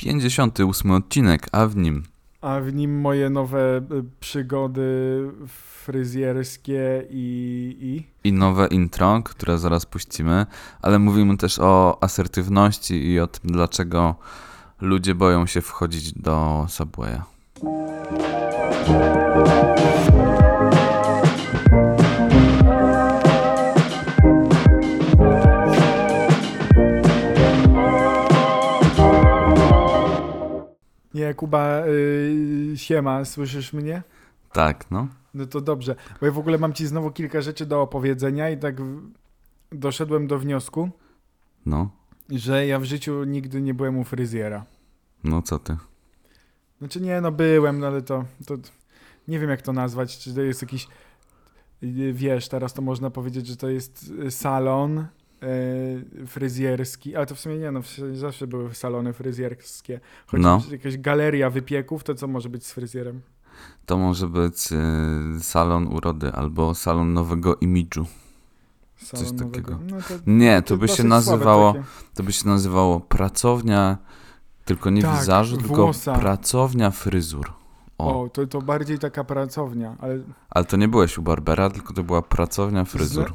58 odcinek, a w nim A w nim moje nowe y, przygody fryzjerskie i... i... i nowe intro, które zaraz puścimy, ale mówimy też o asertywności i o tym, dlaczego ludzie boją się wchodzić do Subwaya. Nie, Kuba, y, siema, słyszysz mnie? Tak, no. No to dobrze, bo ja w ogóle mam ci znowu kilka rzeczy do opowiedzenia i tak w- doszedłem do wniosku, No, że ja w życiu nigdy nie byłem u fryzjera. no co ty? Znaczy nie, no byłem, no ale to, to nie wiem jak to nazwać, czy to jest jakiś, y, wiesz, teraz to można powiedzieć, że to jest salon fryzjerski, ale to w sumie nie, no zawsze były salony fryzjerskie. Choć No. jakaś galeria wypieków, to co może być z fryzjerem? To może być y, salon urody albo salon nowego imidżu. Salon takiego. No to, Nie, to by się nazywało, to by się nazywało pracownia, tylko nie Tak, wizażu, tylko włosa. pracownia fryzur. O, O, to, to bardziej taka pracownia, ale ale to nie byłeś u Barbera, tylko to była pracownia fryzur.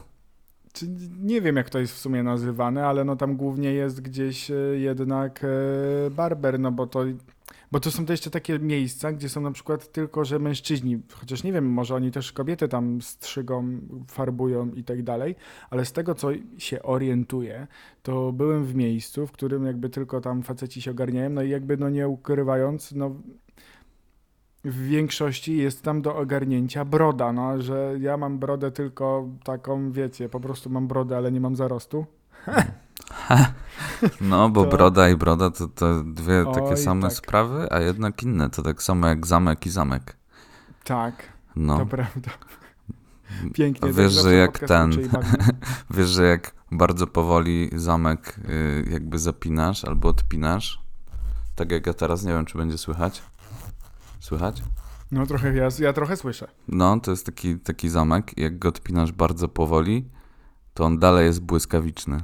Czy, nie wiem, jak to jest w sumie nazywane, ale no tam głównie jest gdzieś e, jednak e, barber, no bo to, bo to są to jeszcze takie miejsca, gdzie są na przykład tylko, że mężczyźni, chociaż nie wiem, może oni też kobiety tam strzygą, farbują i tak dalej, ale z tego, co się orientuję, to byłem w miejscu, w którym jakby tylko tam faceci się ogarniają, no i jakby no nie ukrywając, no w większości jest tam do ogarnięcia broda, no, że ja mam brodę tylko taką, wiecie, po prostu mam brodę, ale nie mam zarostu. No, bo To- broda i broda to, to dwie takie Oj, same tak. sprawy, a jednak inne. To tak samo jak zamek i zamek. Tak, No, to prawda. Pięknie. Wiesz, że jak ten- wiesz, że jak bardzo powoli zamek y, jakby zapinasz albo odpinasz, tak jak ja teraz, nie wiem, czy będzie słychać. Słychać? No trochę, ja, ja trochę słyszę. No, to jest taki, taki zamek jak go odpinasz bardzo powoli, to on dalej jest błyskawiczny.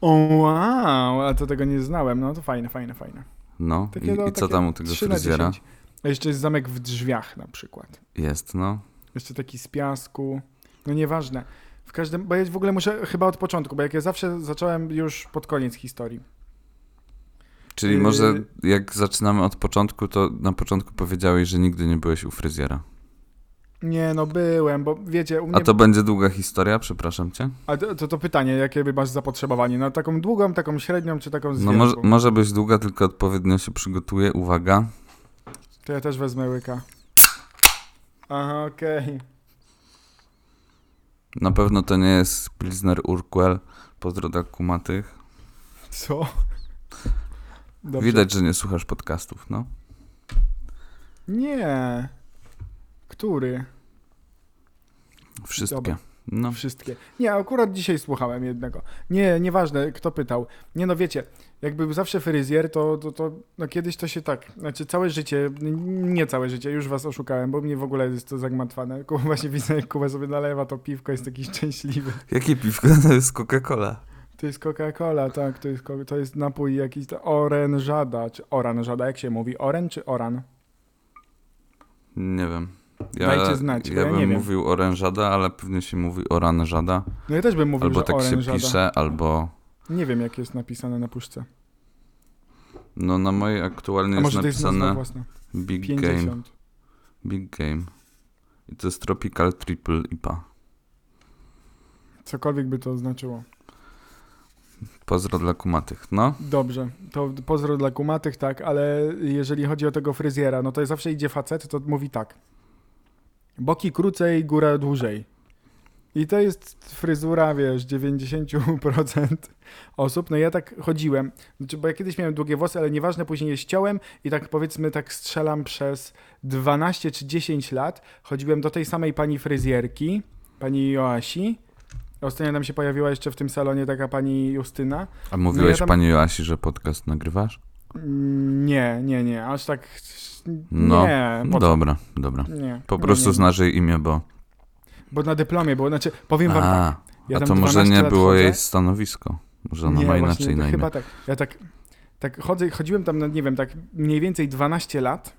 O wow, a to tego nie znałem, no to fajne, fajne, fajne. No, Takie, i, no, i co tam u tego 3 na fryzjera 10. A jeszcze jest zamek w drzwiach na przykład. jest, no? Jeszcze taki z piasku. No nieważne. W każdym, bo ja w ogóle muszę chyba od początku, bo jak ja zawsze zacząłem już pod koniec historii. Czyli Yy. może jak zaczynamy od początku, to na początku powiedziałeś, że nigdy nie byłeś u fryzjera. Nie, no byłem, bo wiecie, u mnie... A to będzie długa historia, przepraszam cię. A to, to, to pytanie, jakie masz zapotrzebowanie? Na taką długą, taką średnią, czy taką No zwięzłą? może, może być długa, tylko odpowiednio się przygotuję. Uwaga. To ja też wezmę łyka. Aha, okej. Na pewno to nie jest Pilsner Urquell, pozdro dla kumatych. Co? Dobrze. Widać, że nie słuchasz podcastów, no. Nie. Który? Wszystkie. Dobra. No. Wszystkie. Nie, akurat dzisiaj słuchałem jednego. Nie, nieważne, kto pytał. Nie no, wiecie, jak był zawsze fryzjer, to, to, to no kiedyś to się tak, znaczy całe życie, nie całe życie, już was oszukałem, bo mnie w ogóle jest to zagmatwane. Kuba właśnie widzę, jak Kuba sobie nalewa to piwko, jest taki szczęśliwy. Jakie piwko? To jest Coca-Cola. To jest Coca-Cola, tak, to jest, to jest napój jakiś, to oranżada, czy oranżada, jak się mówi, oren czy oran? Nie wiem. Ja, Dajcie znać, Ja ja bym nie wiem. mówił oranżada, ale pewnie się mówi oranżada. No ja też bym mówił, Albo że tak się oranżada. pisze, albo... Nie wiem, jak jest napisane na puszce. No na mojej aktualnie A jest jest napisane własna? Big Game. 50. Big Game. I to jest Tropical Triple IPA. Cokolwiek by to znaczyło. Pozdro dla kumatych. No, Dobrze, to pozdro dla kumatych, tak, ale jeżeli chodzi o tego fryzjera, no to zawsze idzie facet, to mówi tak. Boki krócej, góra dłużej. I to jest fryzura, wiesz, 90% osób. No ja tak chodziłem, znaczy, bo ja kiedyś miałem długie włosy, ale nieważne, później je ściąłem i tak powiedzmy tak strzelam przez 12 czy 10 lat. Chodziłem do tej samej pani fryzjerki, pani Joasi. Ostatnio nam się pojawiła jeszcze w tym salonie taka pani Justyna. a mówiłeś ja tam- pani Joasi, że podcast nagrywasz? Nie, nie, nie, aż tak. No, nie, po co? Dobra, dobra. nie. Po nie, prostu nie, znasz jej imię, bo... Bo na dyplomie było, znaczy, powiem wam tak. A, Ja a to może 12 nie było chodzę. jej stanowisko. Może ona nie, ma właśnie, inaczej to na imię. Chyba tak. Ja tak. tak chodzę, chodziłem tam, no nie wiem, tak mniej więcej 12 lat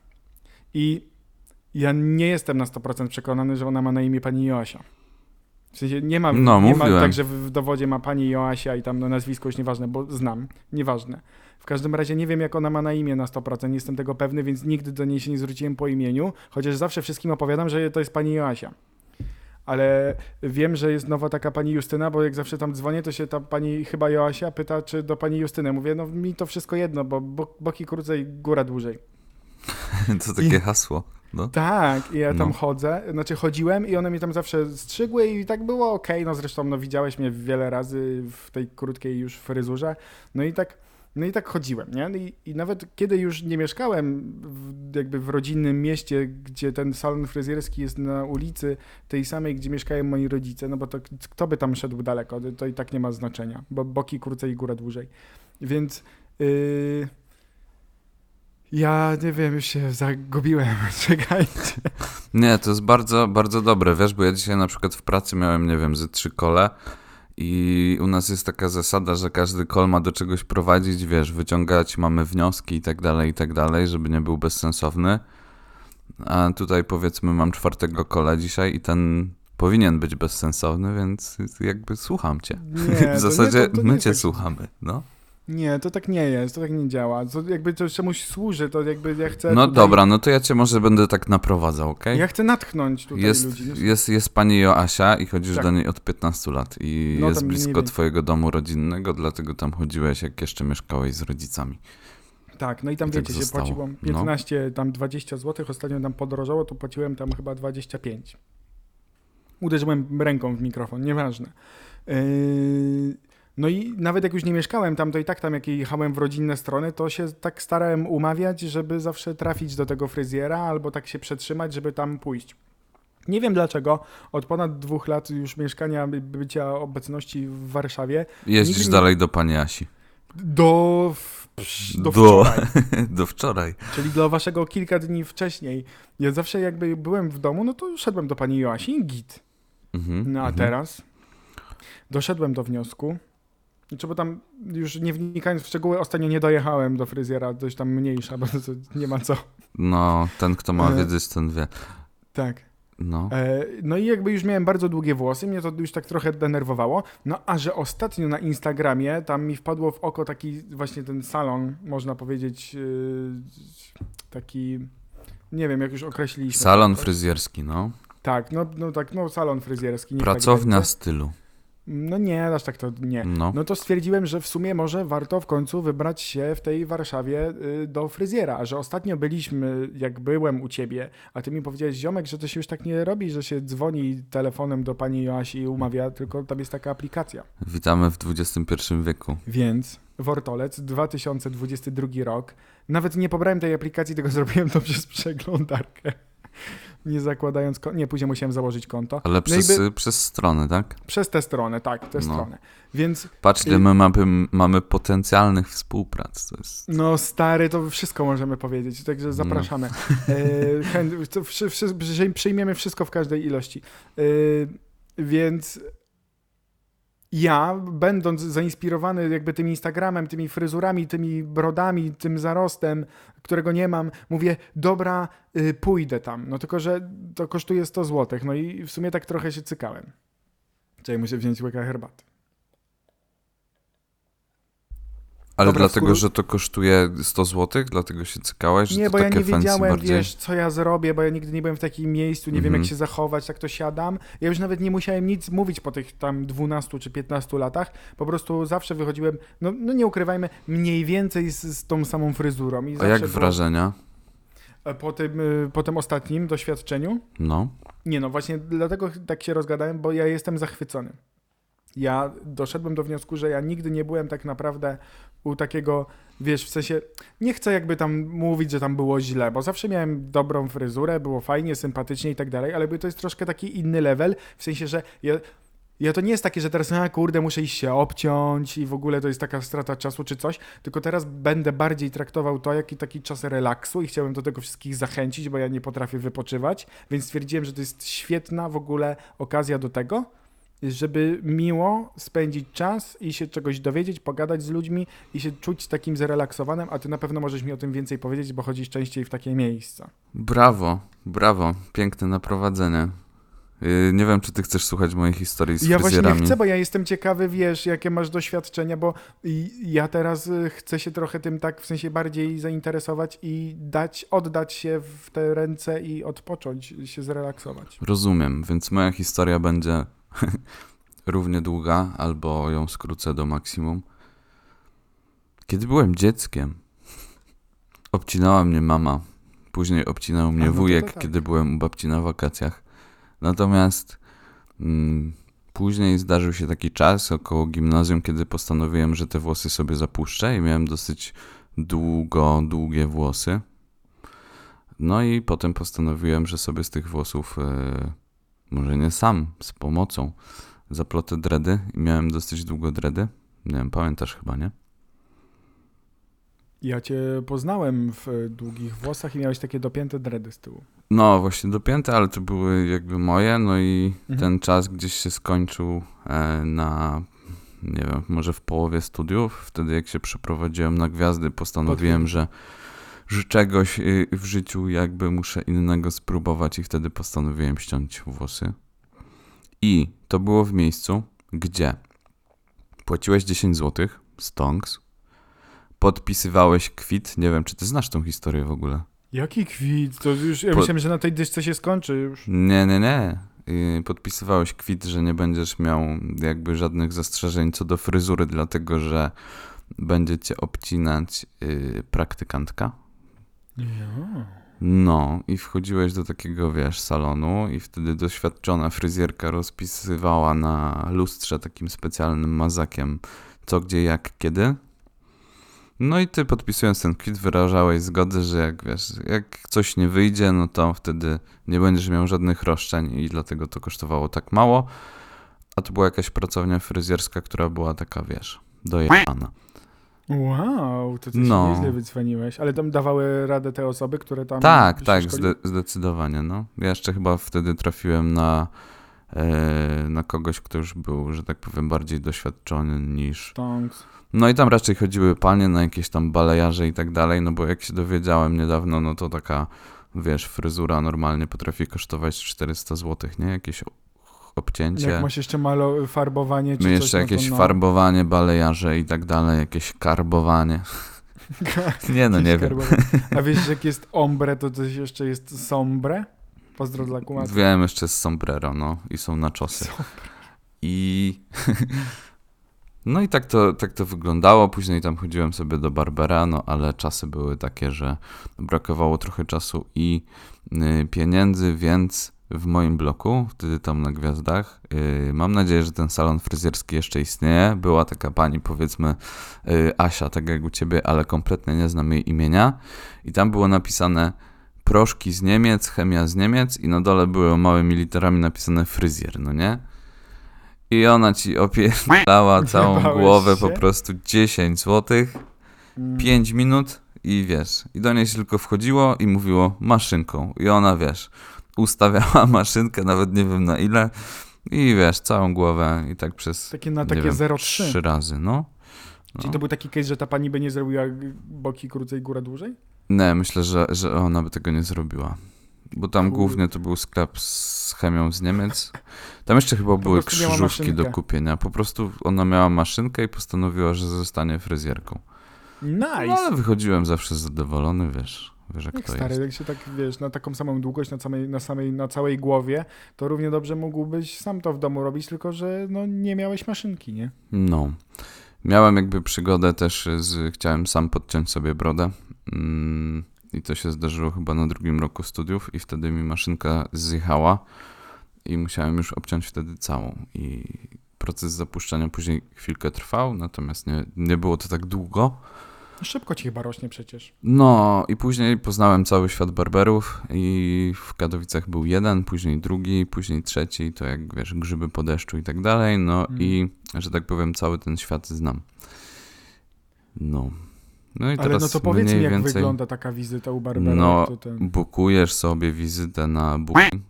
i ja nie jestem na 100% przekonany, że ona ma na imię pani Joasia. W sensie nie ma, No, nie ma tak, że w, dowodzie ma pani Joasia i tam no, nazwisko już nieważne, bo znam, nieważne. W każdym razie nie wiem, jak ona ma na imię na 100%, nie jestem tego pewny, więc nigdy do niej się nie zwróciłem po imieniu, chociaż zawsze wszystkim opowiadam, że to jest pani Joasia. Ale wiem, że jest nowa taka pani Justyna, bo jak zawsze tam dzwonię, to się ta pani chyba Joasia pyta, czy do pani Justyny. Mówię, no mi to wszystko jedno, bo bo- boki krócej, góra dłużej. To takie hasło. No. Tak, i ja tam No. chodzę, znaczy chodziłem i one mi tam zawsze strzygły i tak było okej, no zresztą no widziałeś mnie wiele razy w tej krótkiej już fryzurze, no i tak, no i tak chodziłem, nie? I, I nawet kiedy już nie mieszkałem w, jakby w rodzinnym mieście, gdzie ten salon fryzjerski jest na ulicy tej samej, gdzie mieszkają moi rodzice, no bo to kto by tam szedł daleko, to i tak nie ma znaczenia, bo boki krócej, góra dłużej. Więc... Yy... Ja nie wiem, już się zagubiłem. Czekajcie. Nie, to jest bardzo, bardzo dobre, wiesz, bo ja dzisiaj na przykład w pracy miałem, nie wiem, ze trzy kole i u nas jest taka zasada, że każdy kol ma do czegoś prowadzić, wiesz, wyciągać mamy wnioski i tak dalej, i tak dalej, żeby nie był bezsensowny. A tutaj powiedzmy mam czwartego kola dzisiaj i ten powinien być bezsensowny, więc jakby słucham cię. Nie, w zasadzie nie, to, to my cię tak, słuchamy, no. Nie, to tak nie jest, to tak nie działa. To jakby to czemuś służy, to jakby ja chcę. No tutaj, dobra, no to ja cię może będę tak naprowadzał, okej? Ja chcę natchnąć tutaj Jest, ludzi. Jest, jest pani Joasia i chodzisz Tak. do niej od 15 lat i No, jest blisko twojego domu rodzinnego, dlatego tam chodziłeś, jak jeszcze mieszkałeś z rodzicami. Tak, no i tam tak wiecie, się zostało. płaciło No. 15, tam 20 zł, ostatnio tam podrożało, to płaciłem tam chyba 25. Uderzyłem ręką w mikrofon, nieważne. Yy, no i nawet jak już nie mieszkałem tam, to i tak tam jak jechałem w rodzinne strony, to się tak starałem umawiać, żeby zawsze trafić do tego fryzjera albo tak się przetrzymać, żeby tam pójść. Nie wiem dlaczego, od ponad dwóch lat już mieszkania, by- bycia obecności w Warszawie, Jeździsz nie- dalej do pani Asi. do, do, Do. wczoraj. do wczoraj. Czyli do waszego kilka dni wcześniej. Ja zawsze jakby byłem w domu, no to szedłem do pani Joasi i git. Mhm, No a mhm. teraz doszedłem do wniosku, znaczy bo tam już nie wnikając w szczegóły, ostatnio nie dojechałem do fryzjera, dość tam mniejsza, bo to nie ma co. No, ten kto ma E. wiedzieć, ten wie. Tak. No. E, no i jakby już miałem bardzo długie włosy, mnie to już tak trochę denerwowało. No a że ostatnio na Instagramie tam mi wpadło w oko taki właśnie ten salon, można powiedzieć, yy, taki, nie wiem jak już określiliśmy. Salon fryzjerski, no. Tak, no, no tak, no salon fryzjerski. niech Pracownia Tak stylu. No nie, aż tak to nie. No. No to stwierdziłem, że w sumie może warto w końcu wybrać się w tej Warszawie y, do fryzjera, że ostatnio byliśmy, jak byłem u ciebie, a ty mi powiedziałeś, ziomek, że to się już tak nie robi, że się dzwoni telefonem do pani Joasi i umawia, tylko tam jest taka aplikacja. Witamy w XXI wieku. Więc Wortolec, 2022 rok. Nawet nie pobrałem tej aplikacji, tylko zrobiłem to przez przeglądarkę. Nie zakładając, nie, później musiałem założyć konto. Ale No przez, by- przez stronę, tak? Przez tę stronę, tak, tę No. stronę. Więc Patrz, ile Y- my mamy, mamy potencjalnych współprac. To jest... No stary, to wszystko możemy powiedzieć, także zapraszamy. E, to wszy, wszy, przy- przyjmiemy wszystko w każdej ilości. E, więc ja, będąc zainspirowany jakby tym Instagramem, tymi fryzurami, tymi brodami, tym zarostem, którego nie mam, mówię, dobra, y, pójdę tam. No tylko, że to kosztuje 100 zł. No i w sumie tak trochę się cykałem. Czyli muszę wziąć łyka herbaty. Ale Dobra, dlatego, skór- że to kosztuje 100 zł? Dlatego się cykałeś? Że Nie, to bo ja nie wiedziałem, bardziej? wiesz, co ja zrobię, bo ja nigdy nie byłem w takim miejscu, nie wiem, Mhm. jak się zachować, tak to siadam. Ja już nawet nie musiałem nic mówić po tych tam 12 czy 15 latach, po prostu zawsze wychodziłem, no, no nie ukrywajmy, mniej więcej z, z tą samą fryzurą. I A jak było- wrażenia? e, Po tym, y, po tym ostatnim doświadczeniu? No. Nie no, właśnie dlatego tak się rozgadałem, bo ja jestem zachwycony. Ja doszedłem do wniosku, że ja nigdy nie byłem tak naprawdę u takiego, wiesz, w sensie, nie chcę jakby tam mówić, że tam było źle, bo zawsze miałem dobrą fryzurę, było fajnie, sympatycznie i tak dalej, ale to jest troszkę taki inny level, w sensie, że ja, ja to nie jest takie, że teraz, a kurde, muszę iść się obciąć i w ogóle to jest taka strata czasu czy coś, tylko teraz będę bardziej traktował to jak i taki czas relaksu i chciałem do tego wszystkich zachęcić, bo ja nie potrafię wypoczywać, więc stwierdziłem, że to jest świetna w ogóle okazja do tego, żeby miło spędzić czas i się czegoś dowiedzieć, pogadać z ludźmi i się czuć takim zrelaksowanym, a ty na pewno możesz mi o tym więcej powiedzieć, bo chodzisz częściej w takie miejsca. Brawo, brawo, piękne naprowadzenie. Yy, nie wiem, czy ty chcesz słuchać mojej historii z Ja właśnie fryzjerami. chcę, bo ja jestem ciekawy, wiesz, jakie masz doświadczenia, bo ja teraz y, chcę się trochę tym tak w sensie bardziej zainteresować i dać, oddać się w te ręce i odpocząć, się zrelaksować. Rozumiem, więc moja historia będzie równie długa, albo ją skrócę do maksimum. Kiedy byłem dzieckiem, obcinała mnie mama. Później obcinał mnie A, no wujek, tak. kiedy byłem u babci na wakacjach. Natomiast mm, później zdarzył się taki czas około gimnazjum, kiedy postanowiłem, że te włosy sobie zapuszczę i miałem dosyć długo, długie włosy. No i potem postanowiłem, że sobie z tych włosów, e, może nie sam, z pomocą, zaplotę dredy i miałem dosyć długo dredy. Nie wiem, pamiętasz chyba, nie? Ja cię poznałem w długich włosach i miałeś takie dopięte dredy z tyłu. No, właśnie dopięte, ale to były jakby moje, no i Mhm. ten czas gdzieś się skończył e, na, nie wiem, może w połowie studiów. Wtedy jak się przeprowadziłem na gwiazdy, postanowiłem, że, że czegoś y, w życiu jakby muszę innego spróbować i wtedy postanowiłem ściąć włosy. I to było w miejscu, gdzie płaciłeś 10 zł, stonks, podpisywałeś kwit, nie wiem, czy ty znasz tą historię w ogóle. Jaki kwit? To już, ja Po- myślałem, że na tej dyszce się skończy już. Nie, nie, nie. Yy, Podpisywałeś kwit, że nie będziesz miał jakby żadnych zastrzeżeń co do fryzury, dlatego że będzie cię obcinać yy, praktykantka. No, i wchodziłeś do takiego, wiesz, salonu, i wtedy doświadczona fryzjerka rozpisywała na lustrze takim specjalnym mazakiem, co, gdzie, jak, kiedy. No i ty podpisując ten kwit wyrażałeś zgodę, że jak wiesz, jak coś nie wyjdzie, no to wtedy nie będziesz miał żadnych roszczeń i dlatego to kosztowało tak mało. A to była jakaś pracownia fryzjerska, która była taka, wiesz, dojechana. Wow, to ty No. nieźle wycwaniłeś. Ale tam dawały radę te osoby, które tam Tak, tak, zde- zdecydowanie. No. Ja jeszcze chyba wtedy trafiłem na, e, na kogoś, kto już był, że tak powiem, bardziej doświadczony niż. No i tam raczej chodziły panie na jakieś tam balejarze i tak dalej, no bo jak się dowiedziałem niedawno, no to taka, wiesz, fryzura normalnie potrafi kosztować 400 zł, nie? Jakieś obcięcie. Jak masz jeszcze malo farbowanie czy My coś, jeszcze no to jakieś no. farbowanie, balejarze i tak dalej, jakieś karbowanie. Nie no, nie Jakieś wiem. A wiesz, że jak jest ombre, to coś jeszcze jest sombre? Pozdro dla kumaty. Wiem jeszcze z sombrero, no i są na czosy. I no i tak to, tak to wyglądało. Później tam chodziłem sobie do Barbera, no ale czasy były takie, że brakowało trochę czasu i y, pieniędzy, więc w moim bloku, wtedy tam na gwiazdach, y, mam nadzieję, że ten salon fryzjerski jeszcze istnieje. Była taka pani, powiedzmy, y, Asia, tak jak u ciebie, ale kompletnie nie znam jej imienia. I tam było napisane proszki z Niemiec, chemia z Niemiec i na dole były małymi literami napisane fryzjer, no nie? I ona ci opierdalała całą głowę się? po prostu 10 złotych, Mm. 5 minut i wiesz, i do niej się tylko wchodziło i mówiło maszynką i ona, wiesz, ustawiała maszynkę, nawet nie wiem na ile i wiesz, całą głowę i tak przez Takie na takie wiem, 0,3. trzy razy, no. Czyli no. to był taki case, że ta pani by nie zrobiła boki krócej, góra dłużej? Nie, myślę, że, że ona by tego nie zrobiła. Bo tam głównie to był sklep z chemią z Niemiec. Tam jeszcze chyba były krzyżówki do kupienia. Po prostu ona miała maszynkę i postanowiła, że zostanie fryzjerką. Nice! No ale wychodziłem zawsze zadowolony, wiesz, wiesz jak Jak to stary, jest. jak się tak, wiesz, na taką samą długość, na, samej, na, samej, na całej głowie, to równie dobrze mógłbyś sam to w domu robić, tylko że no, nie miałeś maszynki, nie? No. Miałem jakby przygodę też z... Chciałem sam podciąć sobie brodę. Mm, I to się zdarzyło chyba na drugim roku studiów i wtedy mi maszynka zjechała i musiałem już obciąć wtedy całą. I proces zapuszczania później chwilkę trwał, natomiast nie, nie było to tak długo. Szybko ci chyba rośnie przecież. No i później poznałem cały świat barberów i w Katowicach był jeden, później drugi, później trzeci, to jak wiesz, grzyby po deszczu i tak dalej, no Mm. i że tak powiem cały ten świat znam. No. No i Ale teraz no to powiedz mi, jak więcej wygląda taka wizyta u Barbera. No, ten... bukujesz sobie wizytę na booking.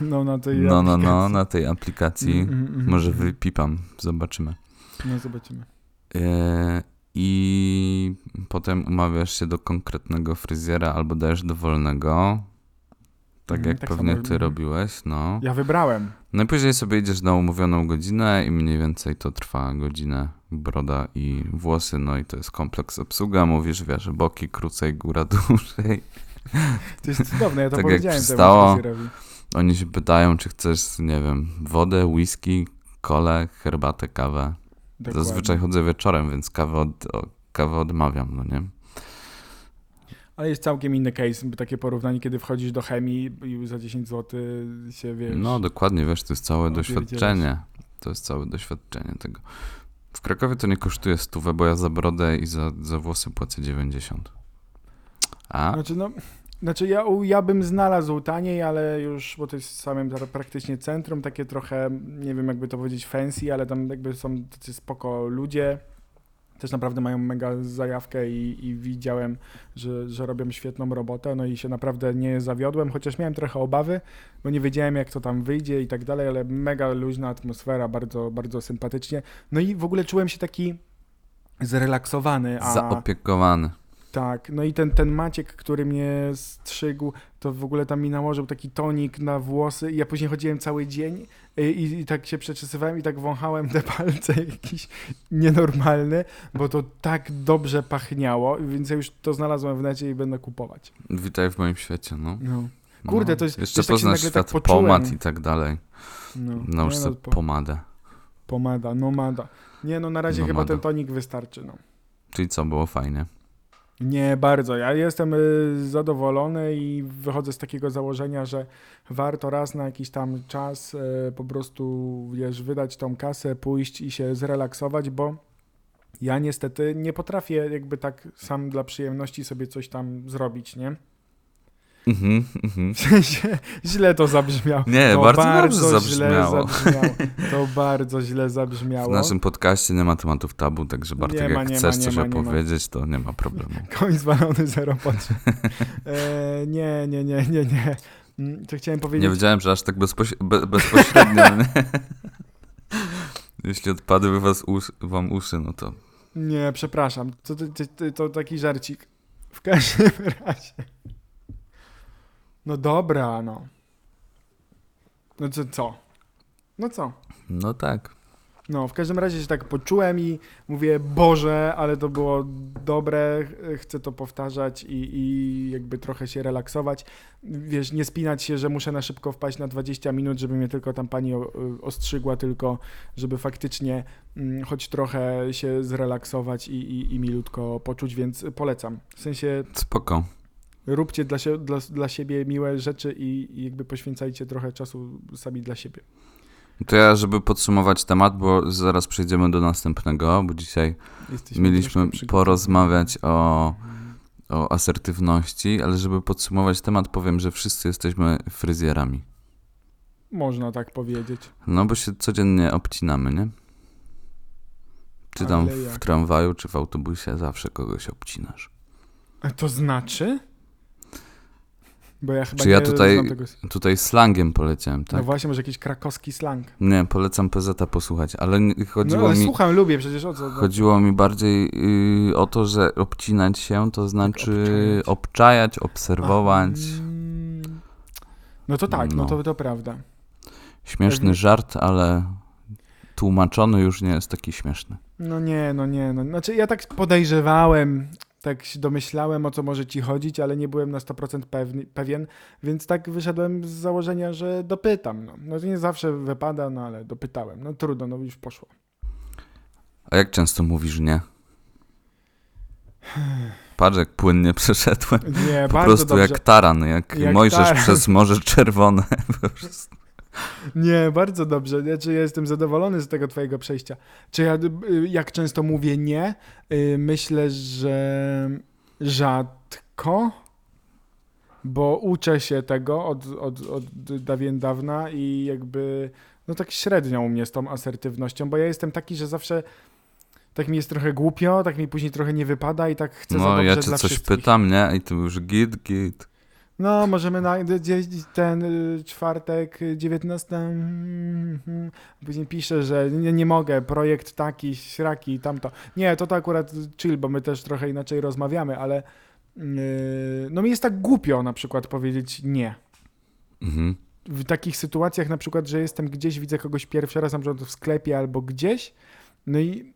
No na tej No, no, no, aplikacji. na tej aplikacji. Mm, mm, mm, Może mm. wypipam, zobaczymy. No zobaczymy. E, I potem umawiasz się do konkretnego fryzjera albo dajesz dowolnego. Tak Mhm, jak tak pewnie ty robiłeś, no. Ja wybrałem. No i później sobie idziesz na umówioną godzinę i mniej więcej to trwa godzinę. Broda i włosy, no i to jest kompleks obsługa. Mówisz, wiesz, boki krócej, góra dłużej. To jest cudowne, ja to Tak jak powiedziałem przystało. temu fryzjerowi. Oni się pytają, czy chcesz, nie wiem, wodę, whisky, kole, herbatę, kawę. Dokładnie. Zazwyczaj chodzę wieczorem, więc kawę, od, kawę odmawiam, no nie? Ale jest całkiem inny case, takie porównanie, kiedy wchodzisz do chemii i za 10 zł się, wiesz... No dokładnie, wiesz, to jest całe Opierdzielasz. doświadczenie. To jest całe doświadczenie tego. W Krakowie to nie kosztuje stówę, bo ja za brodę i za, za włosy płacę 90. A? Znaczy, no, znaczy ja, ja bym znalazł taniej, ale już, bo to jest samym pra- praktycznie centrum, takie trochę, nie wiem jakby to powiedzieć fancy, ale tam jakby są tacy spoko ludzie, też naprawdę mają mega zajawkę i, i widziałem, że, że robią świetną robotę, no i się naprawdę nie zawiodłem, chociaż miałem trochę obawy, bo nie wiedziałem jak to tam wyjdzie i tak dalej, ale mega luźna atmosfera, bardzo, bardzo sympatycznie. No i w ogóle czułem się taki zrelaksowany, a... Zaopiekowany. Tak, no i ten, ten Maciek, który mnie strzygł, to w ogóle tam mi nałożył taki tonik na włosy i ja później chodziłem cały dzień i, i tak się przeczesywałem i tak wąchałem te palce jakiś nienormalny, bo to tak dobrze pachniało, więc ja już to znalazłem w necie i będę kupować. Witaj w moim świecie, no. No. Kurde, no. to jest- Jeszcze tak poznasz nagle świat tak pomad i tak dalej. No, Nałóż nie, sobie po- pomadę. pomada, nomada. Nie, no na razie chyba Nomada. ten tonik wystarczy, no. Czyli co, było fajnie? Nie bardzo. Ja jestem y, zadowolony i wychodzę z takiego założenia, że warto raz na jakiś tam czas y, po prostu wiesz, wydać tą kasę, pójść i się zrelaksować, bo ja niestety nie potrafię jakby tak sam dla przyjemności sobie coś tam zrobić, nie? Mhm, mhm. W sensie źle to zabrzmiało. Nie, to bardzo dobrze źle zabrzmiało. zabrzmiało. To bardzo źle W zabrzmiało. naszym podcaście nie ma tematów tabu, także Bartek, Nie ma, jak nie chcesz coś ma, nie ma. opowiedzieć, to nie ma problemu. Koń zwalony zero potrzeb. E, nie, nie, nie, nie, nie. Mm, To chciałem powiedzieć. Nie wiedziałem, że aż tak bezpoś be bezpośrednio. nie? Jeśli odpadły was usz wam uszy, no to Nie, przepraszam. To, to, to, to taki żarcik. W każdym razie. No dobra, no. No co, co? No co? no tak. No, w każdym razie się tak poczułem i mówię, Boże, ale to było dobre, ch- chcę to powtarzać i, i jakby trochę się relaksować. Wiesz, nie spinać się, że muszę na szybko wpaść na 20 minut, żeby mnie tylko tam pani o- ostrzygła, tylko żeby faktycznie mm, choć trochę się zrelaksować i, i, i milutko poczuć, więc polecam. W sensie Spoko. Róbcie dla, sie, dla, dla siebie miłe rzeczy i, i jakby poświęcajcie trochę czasu sami dla siebie. To ja, żeby podsumować temat, bo zaraz przejdziemy do następnego, bo dzisiaj Jesteśmy mieliśmy porozmawiać o, o asertywności, ale żeby podsumować temat, powiem, że wszyscy jesteśmy fryzjerami. Można tak powiedzieć. No bo się codziennie obcinamy, nie? Czy tam w tramwaju, czy w autobusie, zawsze kogoś obcinasz. A to znaczy? Bo ja chyba Czy ja tutaj-. Tutaj slangiem poleciałem, tak? No właśnie, może jakiś krakowski slang. Nie, polecam PZ posłuchać, ale nie- No chodziło ale mi... słucham, lubię przecież o co. no. Chodziło mi bardziej y, o to, że obcinać się to znaczy obczajać. obczajać, obserwować. Mm. No to tak, no, No. to, to prawda. Śmieszny pewnie. żart, ale tłumaczony już nie jest taki śmieszny. No nie, no nie, no. Znaczy ja tak podejrzewałem, tak się domyślałem o co może ci chodzić, ale nie byłem na 100% pewny, pewien, więc tak wyszedłem z założenia, że dopytam. No. no to nie zawsze wypada, no ale dopytałem. No trudno, no już poszło. A jak często mówisz nie? Patrz jak płynnie przeszedłem. Nie, Po prostu dobrze. jak taran, jak, Jak Mojżesz taran. przez Morze Czerwone. Nie, bardzo dobrze. Znaczy, ja jestem zadowolony z tego twojego przejścia. Czy ja, y, jak często mówię nie? Y, Myślę, że rzadko, bo uczę się tego od, od, od dawien dawna i jakby, no tak średnio u mnie z tą asertywnością, bo ja jestem taki, że zawsze tak mi jest trochę głupio, tak mi później trochę nie wypada i tak chcę za No dobrze ja cię coś wszystkich. pytam, nie? I ty już git, git. No, możemy na ten y, czwartek, y, 19. mm, mm. Później pisze, że nie, nie mogę, projekt taki, śraki, tamto. Nie, to to akurat chill, bo my też trochę inaczej rozmawiamy, ale yy, no mi jest tak głupio na przykład powiedzieć nie. Mhm. W takich sytuacjach na przykład, że jestem gdzieś, widzę kogoś pierwszy raz, na przykład w sklepie albo gdzieś, no i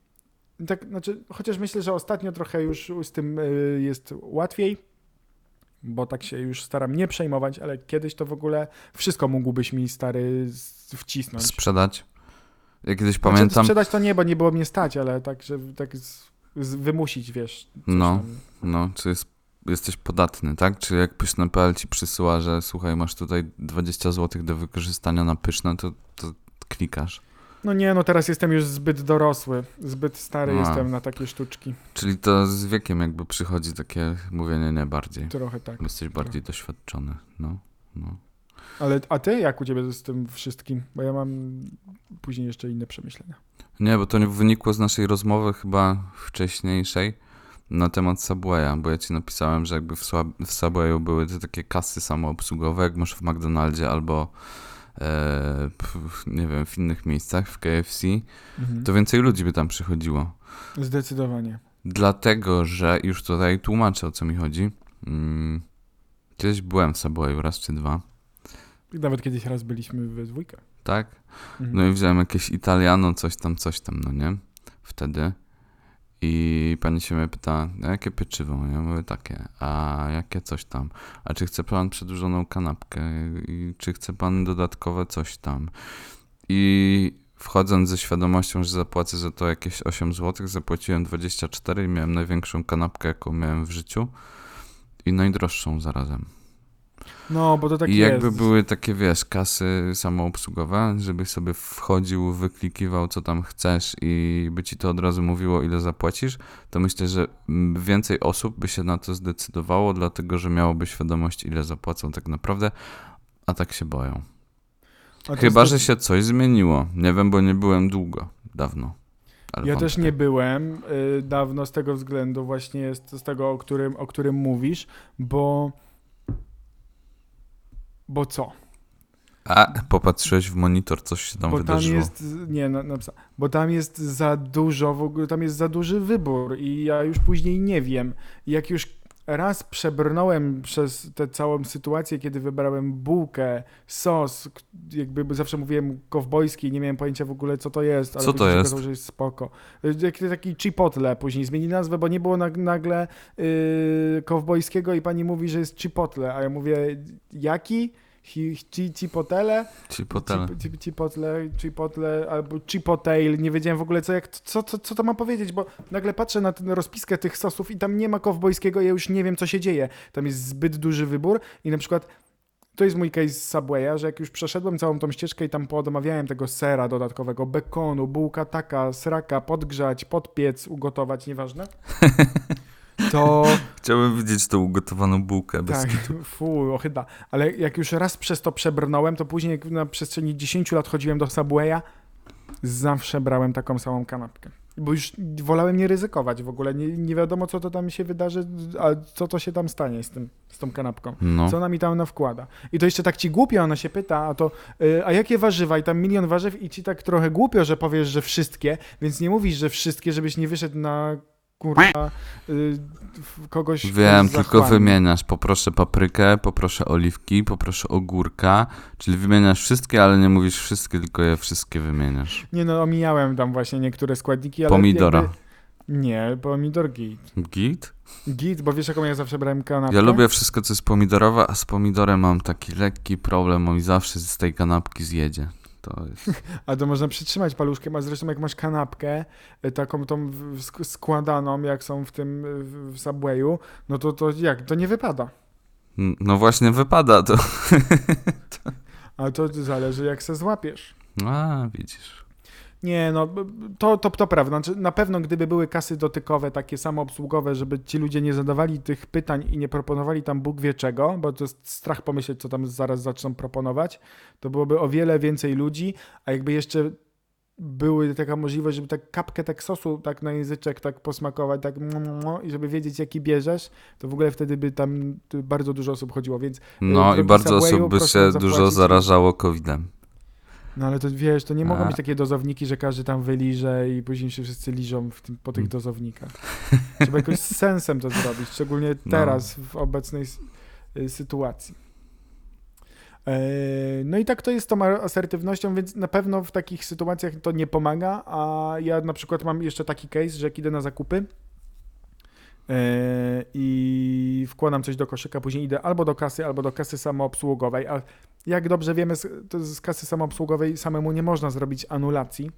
tak, znaczy, chociaż myślę, że ostatnio trochę już z tym y, jest łatwiej, bo tak się już staram nie przejmować, ale kiedyś to w ogóle wszystko mógłbyś mi stary wcisnąć. Sprzedać. Ja kiedyś Znaczy, pamiętam, sprzedać to nie, bo nie było mnie stać, ale tak, że tak z, z wymusić, wiesz. No. tam. no, czy jest, jesteś podatny, tak? Czy jak pyszne.pl ci przysyła, że słuchaj, masz tutaj 20 zł do wykorzystania na pyszne, to, to klikasz. No nie, no teraz jestem już zbyt dorosły, zbyt stary jestem na takie sztuczki. Czyli to z wiekiem jakby przychodzi takie mówienie nie bardziej. Trochę tak. Jesteś bardziej doświadczony. No, no. Ale a ty jak u ciebie z tym wszystkim? Bo ja mam później jeszcze inne przemyślenia. Nie, bo to nie wynikło z naszej rozmowy chyba wcześniejszej na temat Subwaya, bo ja ci napisałem, że jakby w, Subwayu były te takie kasy samoobsługowe, jak masz w McDonaldzie albo nie wiem, w innych miejscach, w KFC, Mhm. to więcej ludzi by tam przychodziło. Zdecydowanie. Dlatego, że już tutaj tłumaczę o co mi chodzi. Mm, kiedyś byłem w Subwayu raz czy dwa, Nawet kiedyś raz byliśmy we dwójkę. tak? Mhm. No i wziąłem jakieś Italiano, coś tam, coś tam, no nie? Wtedy. I pani się mnie pyta, jakie pieczywo? Ja mówię takie, a jakie coś tam? A czy chce pan przedłużoną kanapkę? I czy chce pan dodatkowe coś tam? I wchodząc ze świadomością, że zapłacę za to jakieś 8 zł, zapłaciłem 24 i miałem największą kanapkę, jaką miałem w życiu. I najdroższą zarazem. No, bo to tak I jest. jakby były takie, wiesz, kasy samoobsługowe, żebyś sobie wchodził, wyklikiwał, co tam chcesz i by ci to od razu mówiło, ile zapłacisz, to myślę, że więcej osób by się na to zdecydowało, dlatego że miałoby świadomość, ile zapłacą tak naprawdę, a tak się boją. Chyba, jest że się coś zmieniło. Nie wiem, bo nie byłem długo, dawno. Ale Ja też nie byłem y, dawno z tego względu, właśnie jest z tego, o którym, o którym mówisz, bo. Bo co? A, popatrzyłeś w monitor, coś się tam bo tam wydarzyło. jest. Nie, na, napisa- bo tam jest za dużo, w ogóle tam jest za duży wybór i ja już później nie wiem. Jak już raz przebrnąłem przez tę całą sytuację, kiedy wybrałem bułkę, sos, jakby zawsze mówiłem kowbojski, nie miałem pojęcia w ogóle co to jest, ale Co to jest? okazało, że jest spoko. Y, taki chipotle później zmieni nazwę, bo nie było nag- nagle yy, kowbojskiego i pani mówi, że jest chipotle, a ja mówię jaki? Hi, chi, chipotele? Ci potele. Chip- chip- Chipotle, chipotle albo chipotail, nie wiedziałem w ogóle co, jak, co, co, co to mam powiedzieć, bo nagle patrzę na tę rozpiskę tych sosów i tam nie ma kowbojskiego, ja już nie wiem co się dzieje. Tam jest zbyt duży wybór i na przykład to jest mój case z Subwaya, że jak już przeszedłem całą tą ścieżkę i tam podomawiałem tego sera dodatkowego, bekonu, bułka taka, sraka, podgrzać, podpiec, ugotować, nieważne, to Chciałbym widzieć tą ugotowaną bułkę bez tak, fu, ochyda. Ale jak już raz przez to przebrnąłem, to później na przestrzeni 10 lat chodziłem do Subwaya, zawsze brałem taką samą kanapkę. Bo już wolałem nie ryzykować w ogóle. Nie, nie wiadomo, co to tam się wydarzy, a co to się tam stanie z, tym, z tą kanapką. No. Co ona mi tam nawkłada. I to jeszcze tak ci głupio ona się pyta, a to y, a jakie warzywa? I tam milion warzyw i ci tak trochę głupio, że powiesz, że wszystkie, więc nie mówisz, że wszystkie, żebyś nie wyszedł na kurwa y, kogoś Wiem, tylko wymieniasz. Poproszę paprykę, poproszę oliwki, poproszę ogórka. Czyli wymieniasz wszystkie, ale nie mówisz wszystkie, tylko je wszystkie wymieniasz. Nie no, omijałem tam właśnie niektóre składniki, ale Pomidora. Jakby... Nie, pomidor git. Git? Git, bo wiesz jaką ja zawsze brałem kanapkę? Ja lubię wszystko, co jest pomidorowe, a z pomidorem mam taki lekki problem, on mi zawsze z tej kanapki zjedzie. To jest... A to można przytrzymać paluszkiem, a zresztą jak masz kanapkę, y, taką tą składaną, jak są w tym y, w Subwayu, no to, to jak? To nie wypada. No właśnie wypada to. Ale to zależy jak se złapiesz. A, widzisz. Nie, no to, to, to prawda. Znaczy, na pewno gdyby były kasy dotykowe, takie samoobsługowe, żeby ci ludzie nie zadawali tych pytań i nie proponowali tam Bóg wie czego, bo to jest strach pomyśleć, co tam zaraz zaczną proponować, to byłoby o wiele więcej ludzi, a jakby jeszcze były taka możliwość, żeby tak kapkę tak sosu tak na języczek tak posmakować, tak i żeby wiedzieć jaki bierzesz, to w ogóle wtedy by tam y, bardzo dużo osób chodziło, więc No i bardzo osób by się dużo zarażało COVID-em. No ale to wiesz, to nie mogą być takie dozowniki, że każdy tam wyliże i później się wszyscy liżą w tym, po tych Mm. dozownikach. Trzeba jakoś z sensem to zrobić, szczególnie No. teraz w obecnej y, sytuacji. E, No i tak to jest z tą asertywnością, więc na pewno w takich sytuacjach to nie pomaga, a ja na przykład mam jeszcze taki case, że jak idę na zakupy e, i wkładam coś do koszyka, później idę albo do kasy, albo do kasy samoobsługowej, a jak dobrze wiemy, z, z kasy samoobsługowej samemu nie można zrobić anulacji,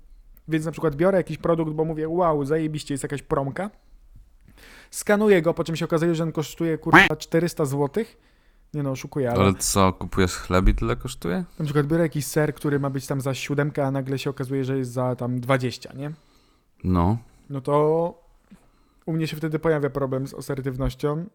więc na przykład biorę jakiś produkt, bo mówię, wow, zajebiście, jest jakaś promka, skanuję go, po czym się okazuje, że on kosztuje kurwa 400 zł. Nie no, oszukuję, ale Ale co, kupujesz chleb i tyle kosztuje? na przykład biorę jakiś ser, który ma być tam za siódemkę, a nagle się okazuje, że jest za tam 20, nie? No. No to u mnie się wtedy pojawia problem z asertywnością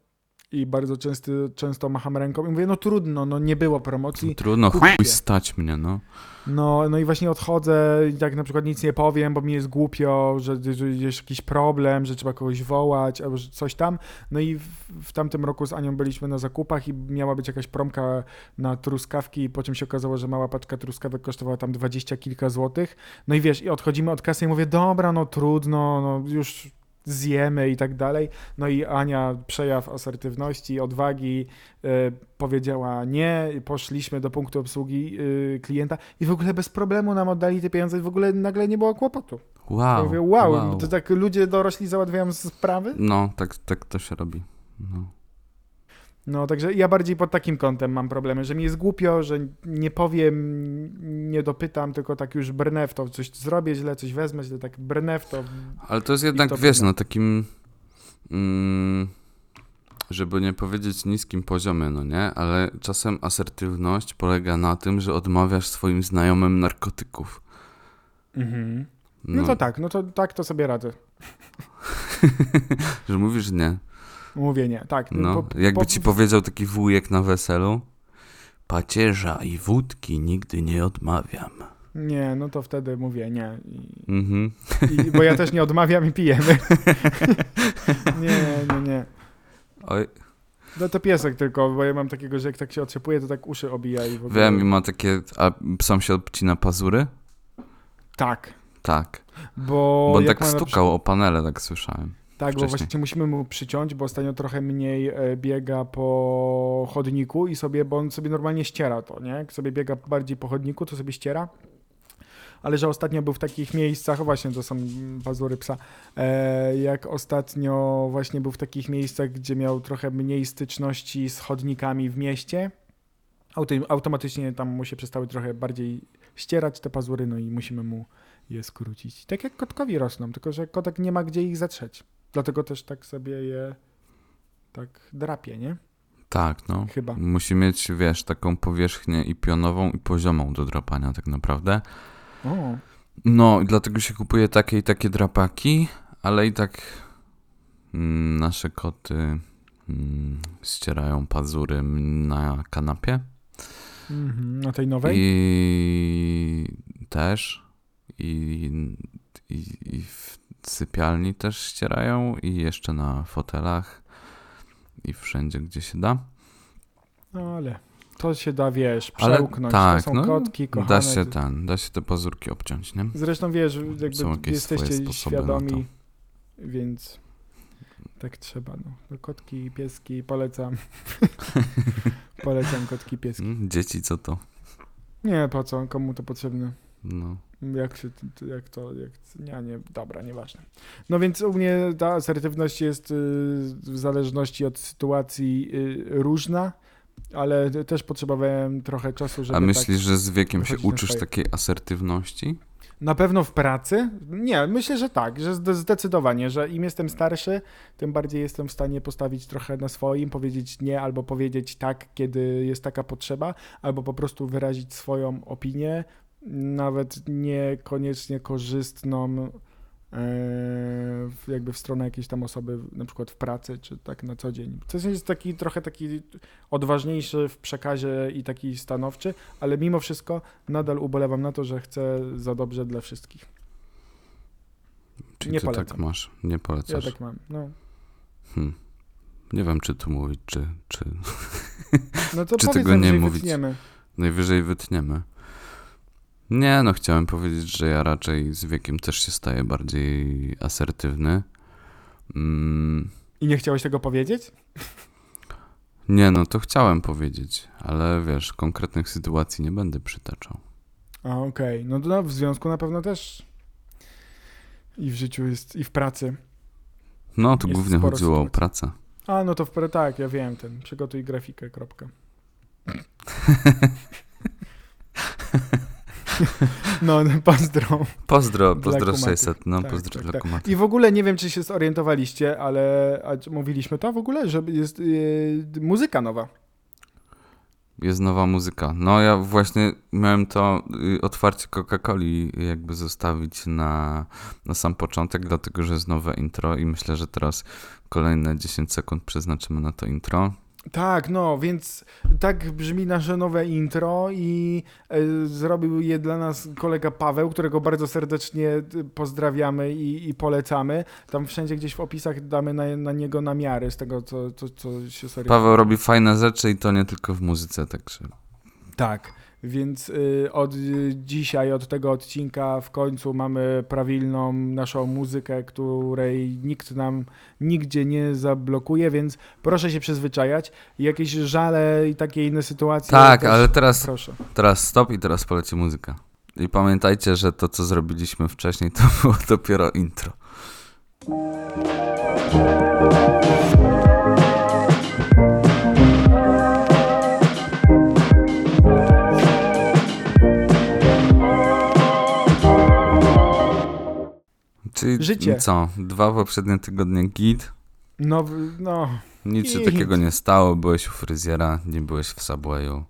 i bardzo często, często macham ręką i mówię, no trudno, no nie było promocji. Trudno kupię. chuj stać mnie, no. No, no i właśnie odchodzę i tak na przykład nic nie powiem, bo mi jest głupio, że, że jest jakiś problem, że trzeba kogoś wołać albo że coś tam. No i w, w tamtym roku z Anią byliśmy na zakupach i miała być jakaś promka na truskawki, po czym się okazało, że mała paczka truskawek kosztowała tam dwadzieścia kilka złotych. No i wiesz, i odchodzimy od kasy i mówię, dobra, no trudno, no już zjemy i tak dalej. No i Ania, przejaw asertywności, odwagi, e, powiedziała nie, poszliśmy do punktu obsługi e, klienta i w ogóle bez problemu nam oddali te pieniądze i w ogóle nagle nie było kłopotu. Ja Wow. mówię, wow, to tak ludzie dorośli załatwiają sprawy? No, tak, tak to się robi. No. No, także ja bardziej pod takim kątem mam problemy, że mi jest głupio, że nie powiem, nie dopytam, tylko tak już brnę w to, coś zrobię źle, coś wezmę źle, tak brnę w to. Ale to jest jednak, to wiesz, tyle. na takim, mm, żeby nie powiedzieć niskim poziomie, no nie? Ale czasem asertywność polega na tym, że odmawiasz swoim znajomym narkotyków. Mhm. No. to tak, no to tak to sobie radzę. Że mówisz nie. Mówię nie, tak. No, po- jakby po- ci powiedział taki wujek na weselu, pacierza i wódki nigdy nie odmawiam. Nie, no to wtedy mówię nie. I, Mhm. i, bo ja też nie odmawiam i pijemy. nie, nie, nie. Oj, No to piesek tylko, bo ja mam takiego, że jak tak się otrzepuje, to tak uszy obija i w ogóle. wiem, i ma takie, a psom się obcina pazury? Tak. Tak. Bo, Bo on tak stukał o panele, tak słyszałem. Tak, bo wcześniej. właśnie musimy mu przyciąć, bo ostatnio trochę mniej e, biega po chodniku i sobie, bo on sobie normalnie ściera to, nie? Jak sobie biega bardziej po chodniku, to sobie ściera. Ale że ostatnio był w takich miejscach, właśnie to są pazury psa, e, jak ostatnio właśnie był w takich miejscach, gdzie miał trochę mniej styczności z chodnikami w mieście, automatycznie tam mu się przestały trochę bardziej ścierać te pazury, no i musimy mu je skrócić. Tak jak kotkowi rosną, tylko że kotek nie ma gdzie ich zatrzeć. Dlatego też tak sobie je tak drapie, nie? Tak, no. Chyba. Musi mieć, wiesz, taką powierzchnię i pionową, i poziomą do drapania tak naprawdę. O, No, i dlatego się kupuje takie i takie drapaki, ale i tak mm, nasze koty mm, ścierają pazury na kanapie. mhm, na tej nowej? I też. I, i, I w sypialni też ścierają, i jeszcze na fotelach, i wszędzie, gdzie się da. No ale to się da, wiesz, Ale przełknąć. tak, to są no, kotki, kochane. Da się ten, da się te pazurki obciąć, nie? Zresztą wiesz, jakby jesteście świadomi, więc tak trzeba. No. No, kotki i pieski polecam. polecam kotki i pieski. Dzieci, co to? Nie, po co? Komu to potrzebne? No. Jak się, jak to, jak, nie, nie, dobra, nieważne. No więc u mnie ta asertywność jest y, w zależności od sytuacji y, różna, ale też potrzebowałem trochę czasu, żeby A myślisz, tak... że z wiekiem się uczysz swoje. takiej asertywności? Na pewno w pracy? Nie, myślę, że tak, że zde- zdecydowanie, że im jestem starszy, tym bardziej jestem w stanie postawić trochę na swoim, powiedzieć nie albo powiedzieć tak, kiedy jest taka potrzeba, albo po prostu wyrazić swoją opinię, nawet niekoniecznie korzystną e, jakby w stronę jakiejś tam osoby, na przykład w pracy, czy tak na co dzień. To jest taki trochę taki odważniejszy w przekazie i taki stanowczy, ale mimo wszystko nadal ubolewam na to, że chcę za dobrze dla wszystkich. Czyli Nie ty polecam. tak masz, nie Ja polecasz. tak mam. No, Hmm. Nie wiem, czy tu mówić, czy, czy no to Czy tego nie mówić? wytniemy. najwyżej wytniemy. Nie, no chciałem powiedzieć, że ja raczej z wiekiem też się staję bardziej asertywny. Mm, I nie chciałeś tego powiedzieć? nie, no to chciałem powiedzieć, ale wiesz, konkretnych sytuacji nie będę przytaczał. A, okej. No to no, w związku na pewno też i w życiu jest, i w pracy. No, tu głównie chodziło o sytuacji. pracę. A, no to w tak, ja wiem ten. Przygotuj grafikę, kropka. No, pozdro. Pozdro, pozdro kumatych. 600, no Tak, pozdro tak, dla tak. I w ogóle nie wiem, czy się zorientowaliście, ale mówiliśmy to w ogóle, że jest yy, muzyka nowa. Jest nowa muzyka. No ja właśnie miałem to y, otwarcie Coca-Coli jakby zostawić na, na sam początek, dlatego że jest nowe intro i myślę, że teraz kolejne 10 sekund przeznaczymy na to intro. Tak, no, więc tak brzmi nasze nowe intro i e, zrobił je dla nas kolega Paweł, którego bardzo serdecznie e, pozdrawiamy i, i polecamy. Tam wszędzie gdzieś w opisach damy na, na niego namiary z tego, co, co, co się serio... Paweł robi fajne rzeczy i to nie tylko w muzyce, także Tak, więc y, od dzisiaj, od tego odcinka w końcu mamy prawilną naszą muzykę, której nikt nam nigdzie nie zablokuje, więc proszę się przyzwyczajać. Jakieś żale i takie inne sytuacje. Tak, też ale teraz, Proszę. teraz stop i teraz poleci muzyka. I pamiętajcie, że to, co zrobiliśmy wcześniej, to było dopiero intro. Czyli Życie. co? Dwa poprzednie tygodnie git. No, no, Nic się takiego nie stało. Byłeś u fryzjera, nie byłeś w Subwayu.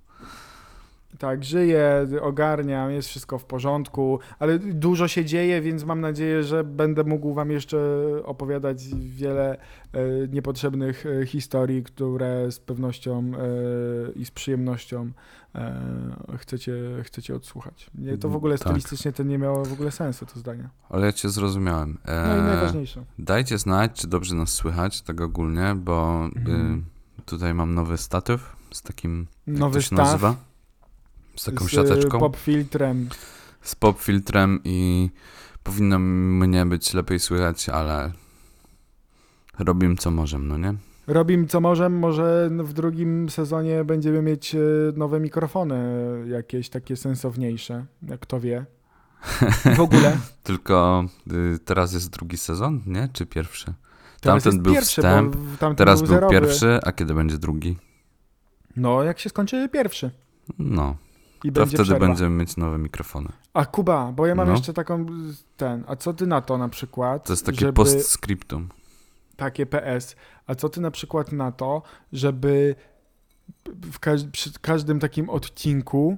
Tak, żyję, ogarniam, jest wszystko w porządku, ale dużo się dzieje, więc mam nadzieję, że będę mógł wam jeszcze opowiadać wiele e, niepotrzebnych e, historii, które z pewnością e, i z przyjemnością e, chcecie, chcecie odsłuchać. Nie, to w ogóle Tak. stylistycznie to nie miało w ogóle sensu, to zdanie. Ale ja cię zrozumiałem. No i najważniejsze. Dajcie znać, czy dobrze nas słychać, tak ogólnie, bo Mhm. y, tutaj mam nowy statyw z takim, jak Nowy to się staw nazywa? Z taką z siateczką, pop filtrem. z pop filtrem i powinno mnie być lepiej słychać, ale robimy co możemy, no nie? Robimy co możemy, może w drugim sezonie będziemy mieć e, nowe mikrofony, jakieś takie sensowniejsze, jak kto wie. W ogóle. Tylko y, teraz jest drugi sezon, nie? Czy pierwszy? Teraz Tamten był pierwszy, wstęp, tamten Teraz był był pierwszy, a kiedy będzie drugi? No, jak się skończy pierwszy. No, I to będzie wtedy przerwa. będziemy mieć nowe mikrofony. A Kuba, bo ja mam No. jeszcze taką ten. A co ty na to na przykład? To jest takie żeby, postscriptum. Takie PS. A co ty na przykład na to, żeby w każ- przy każdym takim odcinku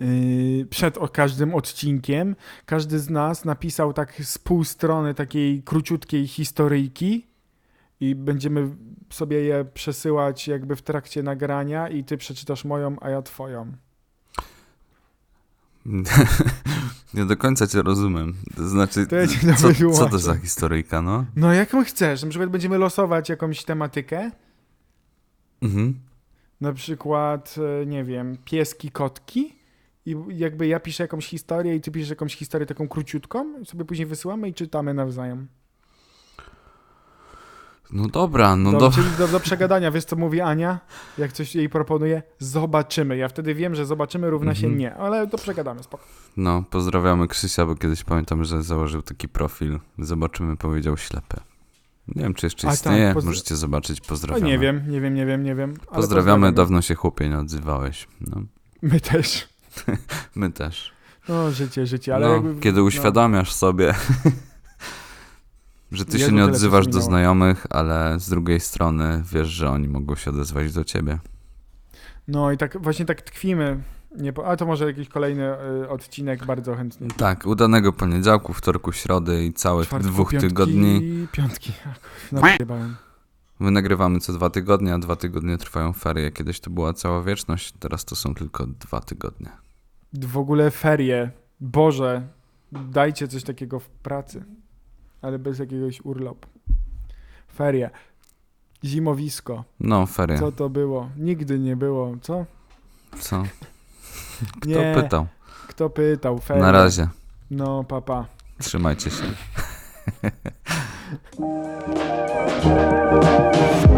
yy, przed każdym odcinkiem każdy z nas napisał tak z pół strony takiej króciutkiej historyjki i będziemy sobie je przesyłać jakby w trakcie nagrania i ty przeczytasz moją, a ja twoją. Nie do końca cię rozumiem. To znaczy, To ja co, co to za historyjka, no? No jaką chcesz? Na przykład będziemy losować jakąś tematykę, Mhm. na przykład, e, nie wiem, pieski, kotki i jakby ja piszę jakąś historię i ty piszesz jakąś historię taką króciutką sobie później wysyłamy i czytamy nawzajem. No dobra, no do, do... Czyli do, do przegadania, wiesz co mówi Ania? Jak coś jej proponuje? Zobaczymy. Ja wtedy wiem, że zobaczymy równa się Mhm. nie, ale to przegadamy, spoko. No, pozdrawiamy Krzysia, bo kiedyś pamiętam, że założył taki profil. Zobaczymy, powiedział ślepy. Nie wiem, czy jeszcze A tak, istnieje. pozdra- Możecie zobaczyć. O, Pozdrawiamy. nie wiem, nie wiem, nie wiem, nie wiem. ale Pozdrawiamy, dawno się chłopie nie odzywałeś. No, My też. my też. No, życie, życie, ale no, jakby... kiedy no. uświadamiasz sobie, że ty Jezu, się nie odzywasz do znajomych, ale z drugiej strony wiesz, że oni mogą się odezwać do ciebie. No i tak właśnie tak tkwimy. Nie. A to może jakiś kolejny y, odcinek bardzo chętnie. Tak, udanego poniedziałku, wtorku, środy i całych Czwartku, dwóch piątki, tygodni. Piątki. Napiebałem. My nagrywamy co dwa tygodnie, a dwa tygodnie trwają ferie. Kiedyś to była cała wieczność, teraz to są tylko dwa tygodnie. W ogóle ferie. Boże. dajcie coś takiego w pracy, ale bez jakiegoś urlopu. Ferie. Zimowisko. No, ferie. Co to było? Nigdy nie było. Co? Co? Kto Nie. pytał? Kto pytał? Ferie. Na razie. No, papa. Trzymajcie się.